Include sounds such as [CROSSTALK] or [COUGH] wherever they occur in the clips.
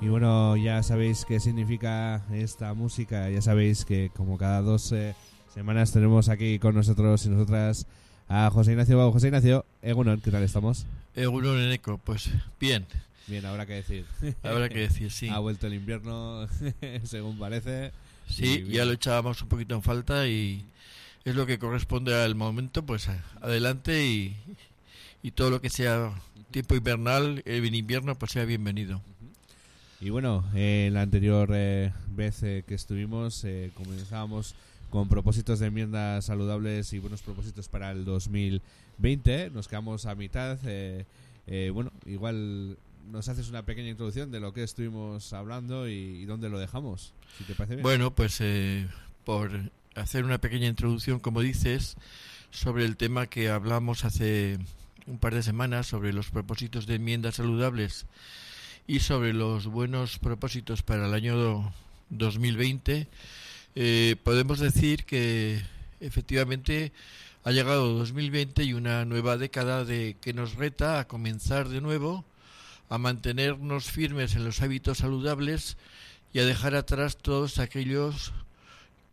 Y bueno, ya sabéis qué significa esta música, ya sabéis que como cada dos eh, semanas tenemos aquí con nosotros y nosotras a José Ignacio. José Ignacio, Egunon, ¿qué tal estamos? Egunon en eco, pues bien. Bien, habrá que decir. Habrá que decir, sí. [LAUGHS] Ha vuelto el invierno, [LAUGHS] según parece. Sí, ya lo echábamos un poquito en falta y es lo que corresponde al momento, pues adelante y, y todo lo que sea tiempo invernal, el invierno, pues sea bienvenido. Y bueno, eh, la anterior eh, vez eh, que estuvimos eh, comenzábamos con propósitos de enmiendas saludables y buenos propósitos para el 2020. Nos quedamos a mitad. bueno, igual nos haces una pequeña introducción de lo que estuvimos hablando y, dónde lo dejamos, si te parece bien. Bueno, pues por hacer una pequeña introducción, como dices, sobre el tema que hablamos hace un par de semanas sobre los propósitos de enmiendas saludables y sobre los buenos propósitos para el año 2020, eh, podemos decir que efectivamente ha llegado 2020 y una nueva década de que nos reta a comenzar de nuevo, a mantenernos firmes en los hábitos saludables y a dejar atrás todos aquellos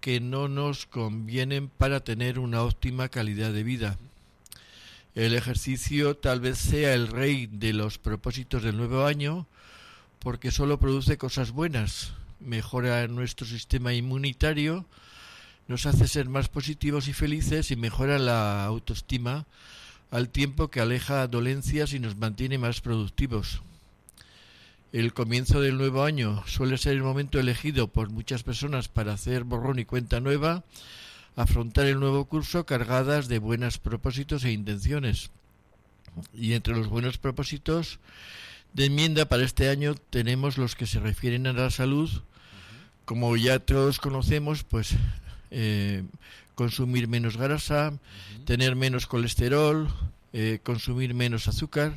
que no nos convienen para tener una óptima calidad de vida. El ejercicio tal vez sea el rey de los propósitos del nuevo año, porque solo produce cosas buenas, mejora nuestro sistema inmunitario, nos hace ser más positivos y felices y mejora la autoestima al tiempo que aleja dolencias y nos mantiene más productivos. El comienzo del nuevo año suele ser el momento elegido por muchas personas para hacer borrón y cuenta nueva, afrontar el nuevo curso cargadas de buenos propósitos e intenciones. Y entre los buenos propósitos de enmienda para este año tenemos los que se refieren a la salud. Como ya todos conocemos, pues eh, consumir menos grasa, tener menos colesterol, eh, consumir menos azúcar.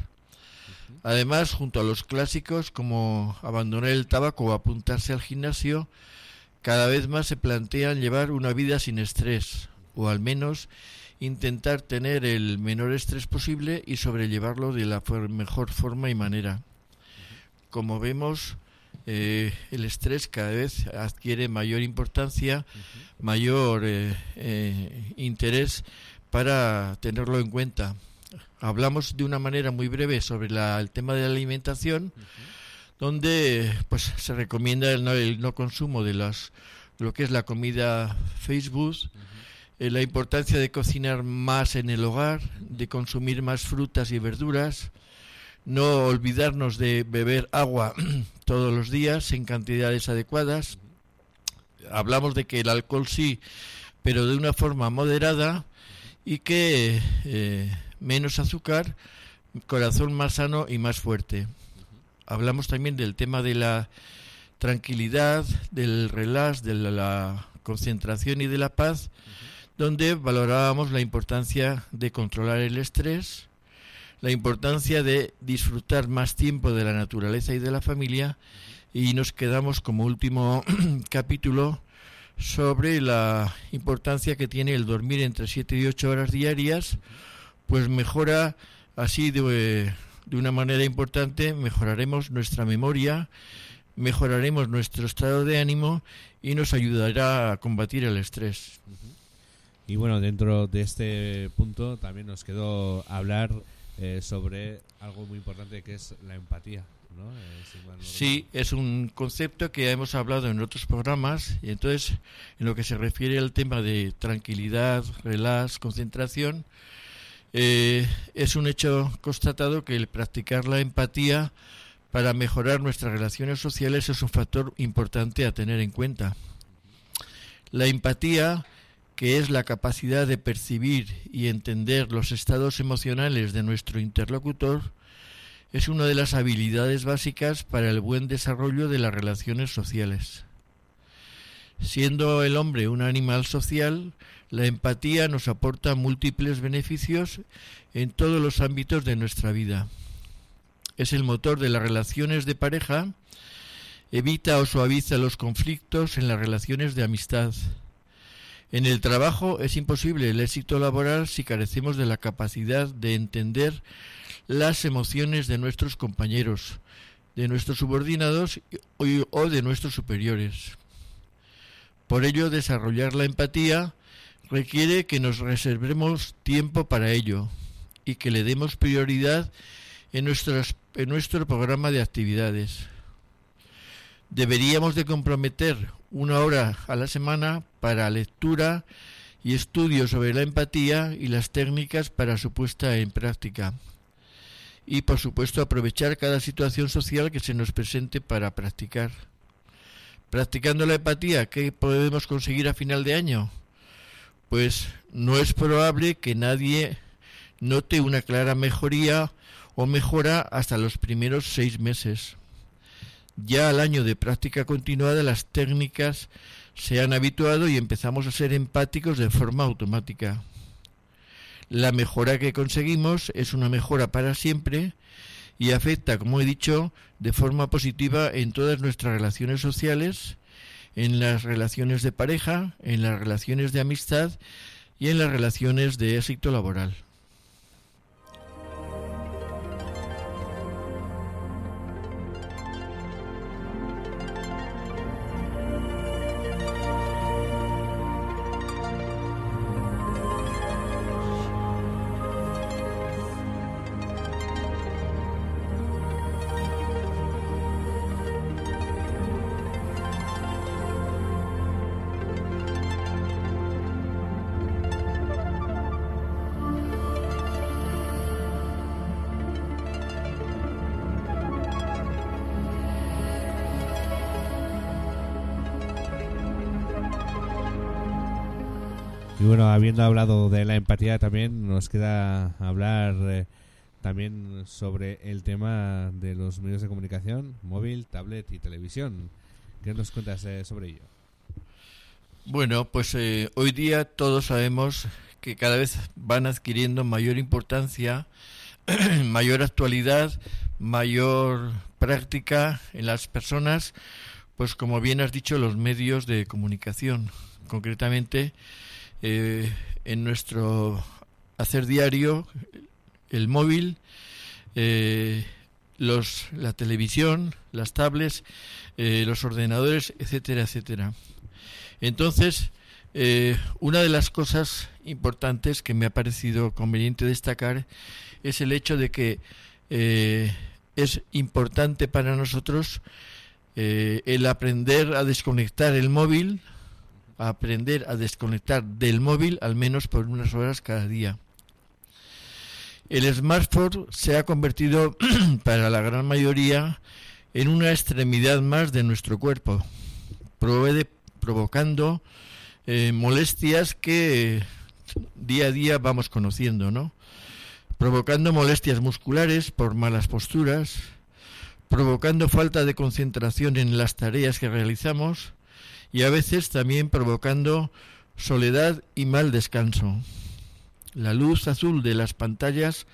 Además, junto a los clásicos como abandonar el tabaco o apuntarse al gimnasio, cada vez más se plantean llevar una vida sin estrés, o al menos intentar tener el menor estrés posible y sobrellevarlo de la mejor forma y manera. Como vemos, eh, el estrés cada vez adquiere mayor importancia, mayor eh, eh, interés para tenerlo en cuenta. Hablamos de una manera muy breve sobre el tema de la alimentación, donde pues se recomienda el no, consumo de las lo que es la comida Facebook, eh, la importancia de cocinar más en el hogar, de consumir más frutas y verduras, no olvidarnos de beber agua [CLEARS THROAT] todos los días en cantidades adecuadas. Hablamos de que el alcohol sí, pero de una forma moderada y que eh, menos azúcar, corazón más sano y más fuerte. Hablamos también del tema de la tranquilidad, del relax, de la concentración y de la paz donde valorábamos la importancia de controlar el estrés, la importancia de disfrutar más tiempo de la naturaleza y de la familia y nos quedamos como último [CLEARS THROAT] capítulo sobre la importancia que tiene el dormir entre 7 y 8 horas diarias, pues mejora así de, de una manera importante, mejoraremos nuestra memoria, mejoraremos nuestro estado de ánimo y nos ayudará a combatir el estrés. Y bueno, dentro de este punto también nos quedó hablar eh, sobre algo muy importante que es la empatía. ¿no? Eh, sí, es un concepto que hemos hablado en otros programas y entonces en lo que se refiere al tema de tranquilidad, relax, concentración, eh, es un hecho constatado que el practicar la empatía para mejorar nuestras relaciones sociales es un factor importante a tener en cuenta. La empatía que es la capacidad de percibir y entender los estados emocionales de nuestro interlocutor, es una de las habilidades básicas para el buen desarrollo de las relaciones sociales. Siendo el hombre un animal social, la empatía nos aporta múltiples beneficios en todos los ámbitos de nuestra vida. Es el motor de las relaciones de pareja, evita o suaviza los conflictos en las relaciones de amistad, en el trabajo es imposible el éxito laboral si carecemos de la capacidad de entender las emociones de nuestros compañeros, de nuestros subordinados o de nuestros superiores. Por ello, desarrollar la empatía requiere que nos reservemos tiempo para ello y que le demos prioridad en, nuestro programa de actividades. Deberíamos de comprometer una hora a la semana para lectura y estudio sobre la empatía y las técnicas para su puesta en práctica. Y por supuesto aprovechar cada situación social que se nos presente para practicar. Practicando la empatía, ¿qué podemos conseguir a final de año? Pues no es probable que nadie note una clara mejoría o mejora hasta los primeros seis meses. Ya al año de práctica continuada las técnicas se han habituado y empezamos a ser empáticos de forma automática. La mejora que conseguimos es una mejora para siempre y afecta, como he dicho, de forma positiva en todas nuestras relaciones sociales, en las relaciones de pareja, en las relaciones de amistad y en las relaciones de éxito laboral. Bueno, habiendo hablado de la empatía también, nos queda hablar eh, también sobre el tema de los medios de comunicación, móvil, tablet y televisión. ¿Qué nos cuentas eh, sobre ello? Bueno, pues eh, hoy día todos sabemos que cada vez van adquiriendo mayor importancia, [CLEARS THROAT] mayor actualidad, mayor práctica en las personas, pues como bien has dicho, los medios de comunicación. Concretamente, eh, en nuestro hacer diario, el móvil, eh, los, la televisión, las tablets, eh, los ordenadores, etcétera, etcétera. Entonces, una de las cosas importantes que me ha parecido conveniente destacar es el hecho de que es importante para nosotros el aprender a desconectar el móvil, aprender a desconectar del móvil al menos por unas horas cada día. El smartphone se ha convertido [CLEARS THROAT] para la gran mayoría en una extremidad más de nuestro cuerpo, provocando eh, molestias que día a día vamos conociendo, ¿no? Provocando molestias musculares por malas posturas, provocando falta de concentración en las tareas que realizamos, y a veces también provocando soledad y mal descanso. La luz azul de las pantallas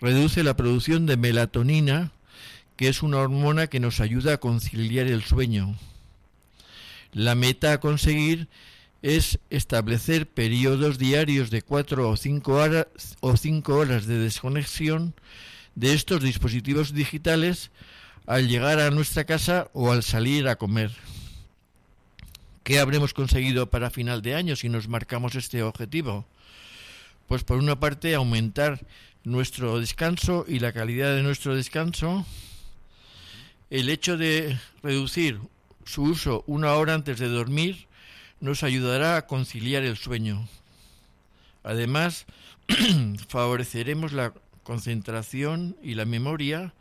reduce la producción de melatonina, que es una hormona que nos ayuda a conciliar el sueño. La meta a conseguir es establecer periodos diarios de cuatro o cinco horas, o cinco horas de desconexión de estos dispositivos digitales al llegar a nuestra casa o al salir a comer. ¿Qué habremos conseguido para final de año si nos marcamos este objetivo? Pues por una parte aumentar nuestro descanso y la calidad de nuestro descanso. El hecho de reducir su uso una hora antes de dormir nos ayudará a conciliar el sueño. Además, [CLEARS THROAT] favoreceremos la concentración y la memoria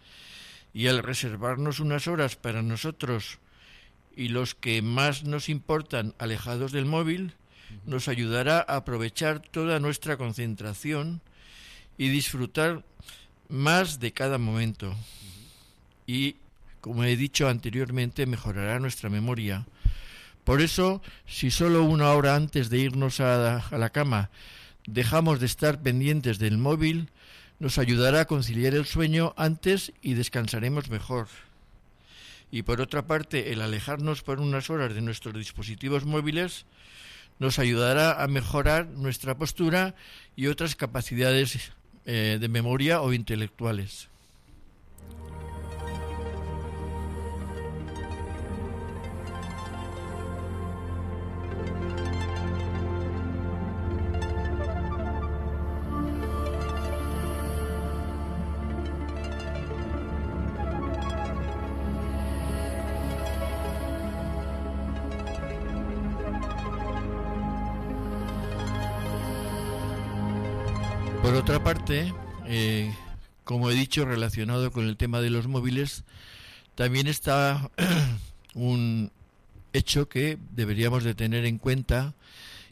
y al reservarnos unas horas para nosotros y los que más nos importan alejados del móvil, nos ayudará a aprovechar toda nuestra concentración y disfrutar más de cada momento. Y, como he dicho anteriormente, mejorará nuestra memoria. Por eso, si solo una hora antes de irnos a, a la cama dejamos de estar pendientes del móvil, nos ayudará a conciliar el sueño antes y descansaremos mejor y por otra parte el alejarnos por unas horas de nuestros dispositivos móviles nos ayudará a mejorar nuestra postura y otras capacidades eh, de memoria o intelectuales. Parte, eh, como he dicho, relacionado con el tema de los móviles, también está [CLEARS THROAT] un hecho que deberíamos de tener en cuenta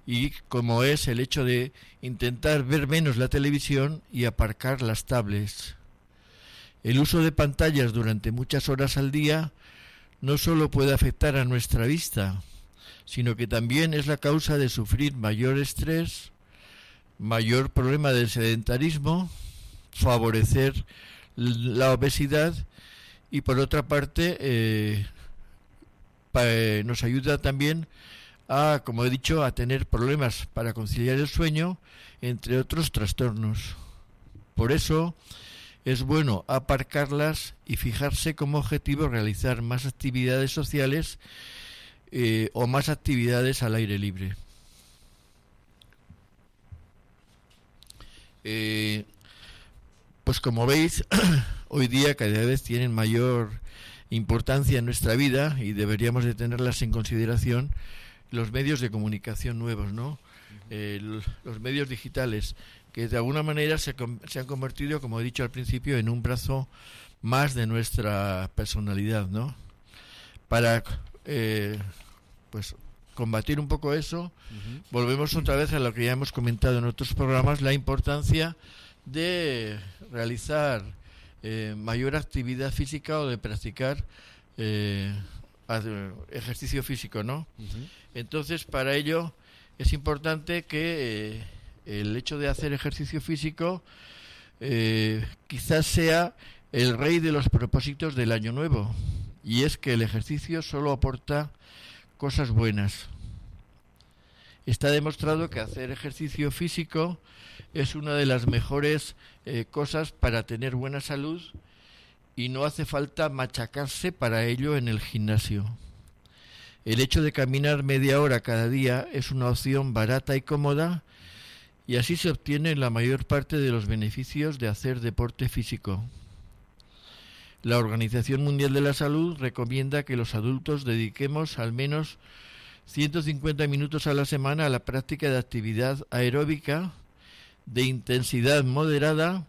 y como es el hecho de intentar ver menos la televisión y aparcar las tablets. El uso de pantallas durante muchas horas al día no solo puede afectar a nuestra vista, sino que también es la causa de sufrir mayor estrés, mayor problema del sedentarismo, favorecer la obesidad y por otra parte eh, eh, nos ayuda también a, como he dicho, a tener problemas para conciliar el sueño, entre otros trastornos. Por eso es bueno aparcarlas y fijarse como objetivo realizar más actividades sociales eh, o más actividades al aire libre. Eh, pues como veis, [CLEARS THROAT] hoy día cada vez tienen mayor importancia en nuestra vida y deberíamos de tenerlas en consideración los medios de comunicación nuevos, ¿no? Eh, los medios digitales, que de alguna manera se, se, han convertido, como he dicho al principio, en un brazo más de nuestra personalidad, ¿no? Para, eh, pues, combatir un poco eso, volvemos otra vez a lo que ya hemos comentado en otros programas, la importancia de realizar eh, mayor actividad física o de practicar eh, ejercicio físico, ¿no? Entonces, para ello es importante que eh, el hecho de hacer ejercicio físico quizás sea el rey de los propósitos del año nuevo, y es que el ejercicio solo aporta cosas buenas. Está demostrado que hacer ejercicio físico es una de las mejores eh, cosas para tener buena salud y no hace falta machacarse para ello en el gimnasio. El hecho de caminar media hora cada día es una opción barata y cómoda y así se obtiene la mayor parte de los beneficios de hacer deporte físico. La Organización Mundial de la Salud recomienda que los adultos dediquemos al menos 150 minutos a la semana a la práctica de actividad aeróbica de intensidad moderada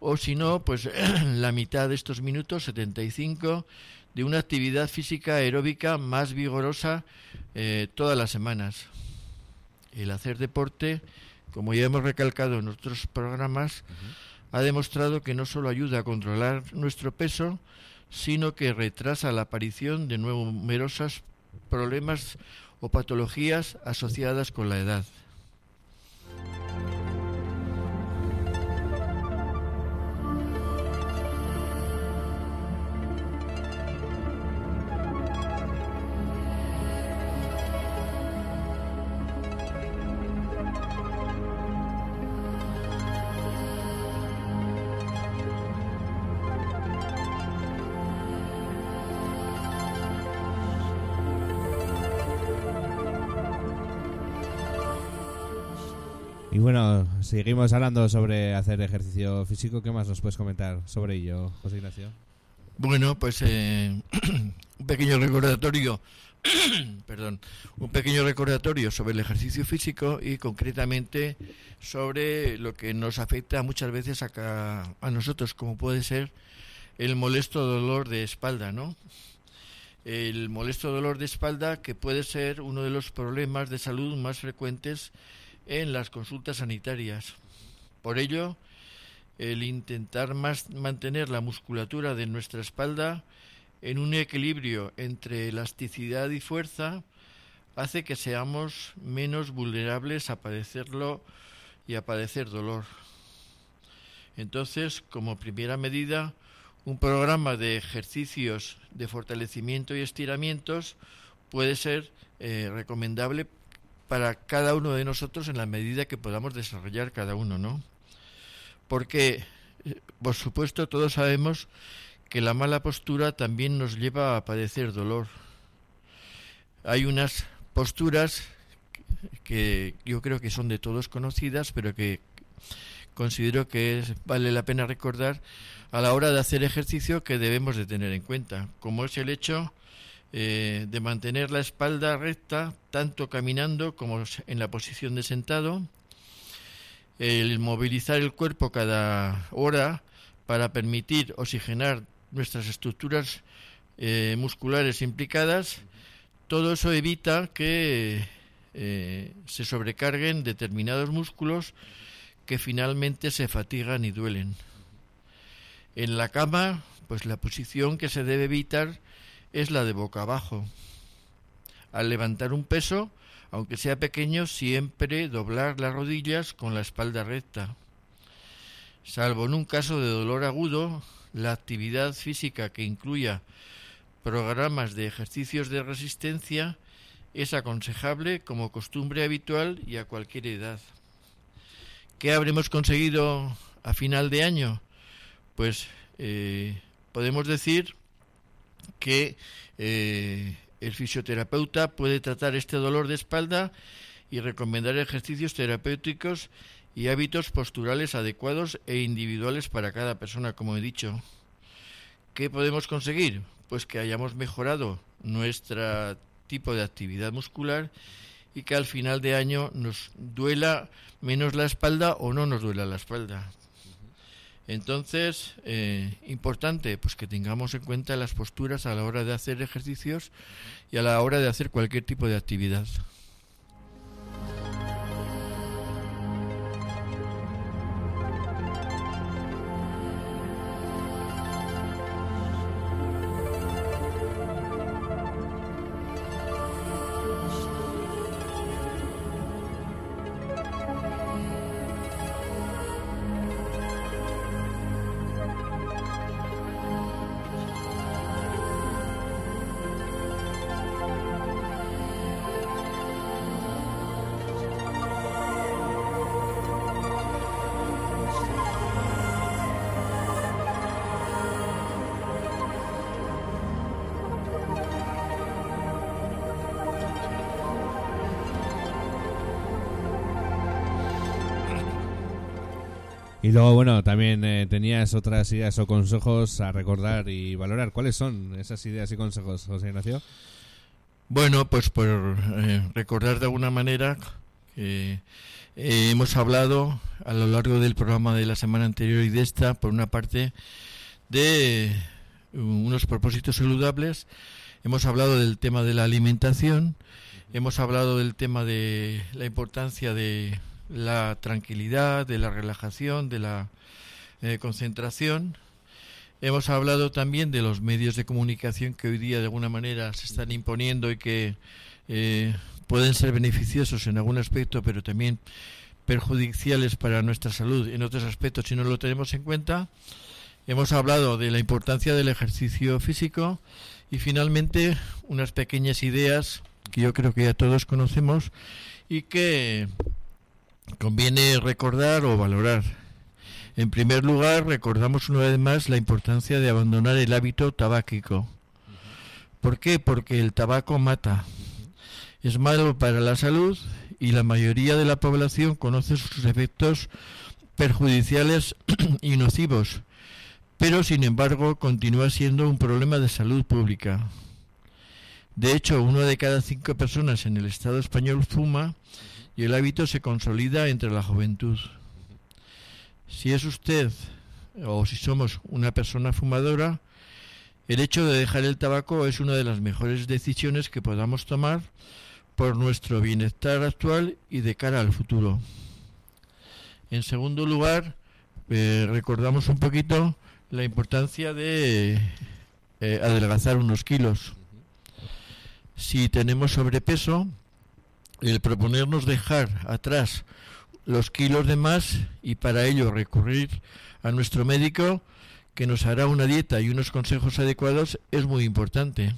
o si no, pues [CLEARS THROAT] la mitad de estos minutos, 75, de una actividad física aeróbica más vigorosa eh, todas las semanas. El hacer deporte, como ya hemos recalcado en otros programas, ha demostrado que no solo ayuda a controlar nuestro peso, sino que retrasa la aparición de numerosos problemas o patologías asociadas con la edad. Bueno, seguimos hablando sobre hacer ejercicio físico. ¿Qué más nos puedes comentar sobre ello, José Ignacio? Bueno, pues eh, [CLEARS THROAT] un pequeño recordatorio, [CLEARS THROAT] perdón, un pequeño recordatorio sobre el ejercicio físico y concretamente sobre lo que nos afecta muchas veces a, a nosotros, como puede ser el molesto dolor de espalda, ¿no? El molesto dolor de espalda que puede ser uno de los problemas de salud más frecuentes en las consultas sanitarias. Por ello, el intentar más mantener la musculatura de nuestra espalda en un equilibrio entre elasticidad y fuerza hace que seamos menos vulnerables a padecerlo y a padecer dolor. Entonces, como primera medida, un programa de ejercicios de fortalecimiento y estiramientos puede ser eh, recomendable para cada uno de nosotros en la medida que podamos desarrollar cada uno, ¿no? Porque, eh, por supuesto, todos sabemos que la mala postura también nos lleva a padecer dolor. Hay unas posturas que yo creo que son de todos conocidas, pero que considero que vale la pena recordar a la hora de hacer ejercicio que debemos de tener en cuenta, como es el hecho eh, de mantener la espalda recta, tanto caminando como en la posición de sentado. el movilizar el cuerpo cada hora para permitir oxigenar nuestras estructuras eh, musculares implicadas, todo eso evita que eh, se sobrecarguen determinados músculos que finalmente se fatigan y duelen. En la cama, pues la posición que se debe evitar es la de boca abajo. Al levantar un peso, aunque sea pequeño, siempre doblar las rodillas con la espalda recta. Salvo en un caso de dolor agudo, la actividad física que incluya programas de ejercicios de resistencia es aconsejable como costumbre habitual y a cualquier edad. ¿Qué habremos conseguido a final de año? Pues eh, podemos decir que eh, el fisioterapeuta puede tratar este dolor de espalda y recomendar ejercicios terapéuticos y hábitos posturales adecuados e individuales para cada persona, como he dicho. ¿Qué podemos conseguir? Pues que hayamos mejorado nuestro tipo de actividad muscular y que al final de año nos duela menos la espalda o no nos duela la espalda. Entonces, eh, importante, pues que tengamos en cuenta las posturas a la hora de hacer ejercicios y a la hora de hacer cualquier tipo de actividad. Y luego, bueno, también eh, tenías otras ideas o consejos a recordar y valorar. ¿Cuáles son esas ideas y consejos, José Ignacio? Bueno, pues por eh, recordar de alguna manera que eh, hemos hablado a lo largo del programa de la semana anterior y de esta, por una parte, de unos propósitos saludables. Hemos hablado del tema de la alimentación, hemos hablado del tema de la importancia de la tranquilidad, de la relajación, de la eh, concentración. Hemos hablado también de los medios de comunicación que hoy día de alguna manera se están imponiendo y que eh, pueden ser beneficiosos en algún aspecto, pero también perjudiciales para nuestra salud en otros aspectos si no lo tenemos en cuenta. Hemos hablado de la importancia del ejercicio físico y finalmente unas pequeñas ideas que yo creo que ya todos conocemos y que conviene recordar o valorar. En primer lugar, recordamos una vez más la importancia de abandonar el hábito tabáquico. ¿Por qué? Porque el tabaco mata. Es malo para la salud y la mayoría de la población conoce sus efectos perjudiciales [CLEARS THROAT] y nocivos, pero sin embargo continúa siendo un problema de salud pública. De hecho, uno de cada cinco personas en el Estado español fuma y el hábito se consolida entre la juventud. Si es usted o si somos una persona fumadora, el hecho de dejar el tabaco es una de las mejores decisiones que podamos tomar por nuestro bienestar actual y de cara al futuro. En segundo lugar, eh, recordamos un poquito la importancia de eh, adelgazar unos kilos. Si tenemos sobrepeso, el proponernos dejar atrás los kilos de más y para ello recurrir a nuestro médico que nos hará una dieta y unos consejos adecuados es muy importante.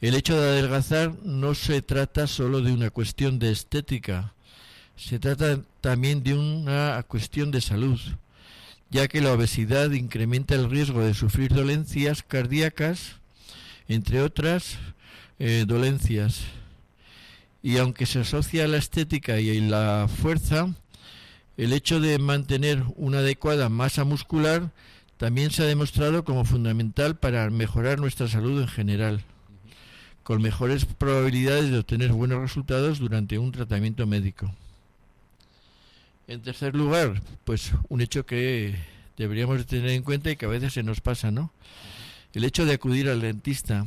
El hecho de adelgazar no se trata solo de una cuestión de estética, se trata también de una cuestión de salud, ya que la obesidad incrementa el riesgo de sufrir dolencias cardíacas, entre otras eh, dolencias y aunque se asocia a la estética y a la fuerza, el hecho de mantener una adecuada masa muscular también se ha demostrado como fundamental para mejorar nuestra salud en general, con mejores probabilidades de obtener buenos resultados durante un tratamiento médico. En tercer lugar, pues un hecho que deberíamos tener en cuenta y que a veces se nos pasa, ¿no? El hecho de acudir al dentista.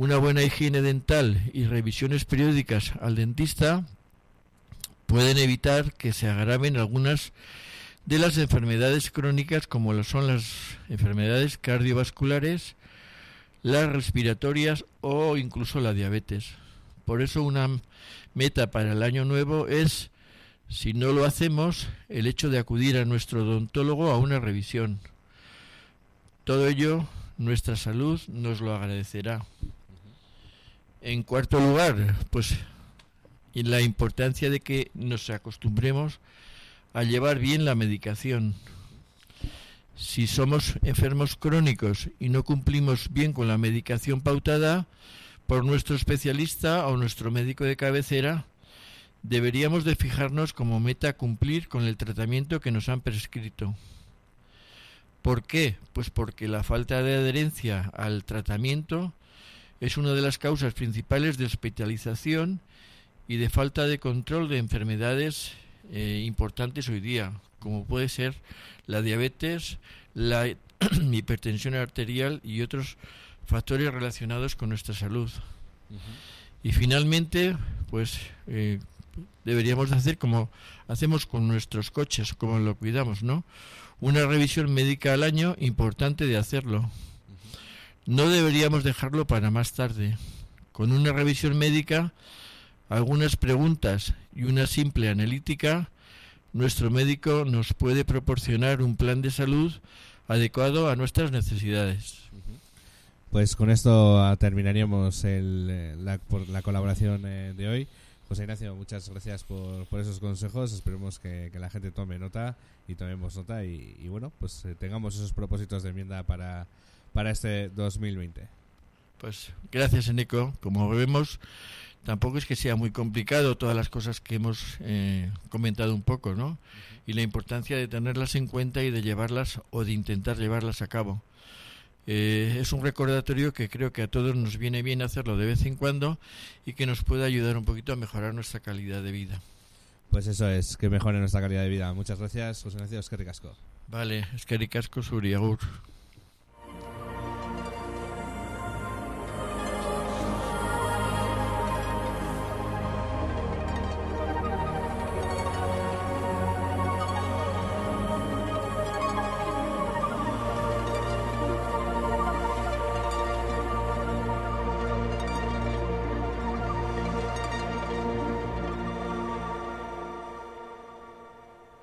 Una buena higiene dental y revisiones periódicas al dentista pueden evitar que se agraven algunas de las enfermedades crónicas como lo son las enfermedades cardiovasculares, las respiratorias o incluso la diabetes. Por eso una meta para el año nuevo es, si no lo hacemos, el hecho de acudir a nuestro odontólogo a una revisión. Todo ello, nuestra salud nos lo agradecerá. En cuarto lugar, pues y la importancia de que nos acostumbremos a llevar bien la medicación. Si somos enfermos crónicos y no cumplimos bien con la medicación pautada por nuestro especialista o nuestro médico de cabecera, deberíamos de fijarnos como meta cumplir con el tratamiento que nos han prescrito. ¿Por qué? Pues porque la falta de adherencia al tratamiento es una de las causas principales de hospitalización y de falta de control de enfermedades eh, importantes hoy día, como puede ser la diabetes, la [CLEARS THROAT] hipertensión arterial y otros factores relacionados con nuestra salud. Y finalmente, pues eh, deberíamos hacer como hacemos con nuestros coches, como lo cuidamos, ¿no? Una revisión médica al año, importante de hacerlo. No deberíamos dejarlo para más tarde. Con una revisión médica algunas preguntas y una simple analítica, nuestro médico nos puede proporcionar un plan de salud adecuado a nuestras necesidades. Pues con esto terminaríamos el, eh, la, por la colaboración eh, de hoy. José Ignacio, muchas gracias por, por esos consejos. Esperemos que, la gente tome nota y tomemos nota y, bueno, pues eh, tengamos esos propósitos de enmienda para, para este 2020. Pues gracias, Nico. Como vemos, tampoco es que sea muy complicado todas las cosas que hemos eh, comentado un poco, ¿no? Y la importancia de tenerlas en cuenta y de llevarlas o de intentar llevarlas a cabo. Eh, es un recordatorio que creo que a todos nos viene bien hacerlo de vez en cuando y que nos puede ayudar un poquito a mejorar nuestra calidad de vida. Pues eso es, que mejore nuestra calidad de vida. Muchas gracias, José Ignacio, es que ricasco. Vale, es que ricasco, Suri, agur.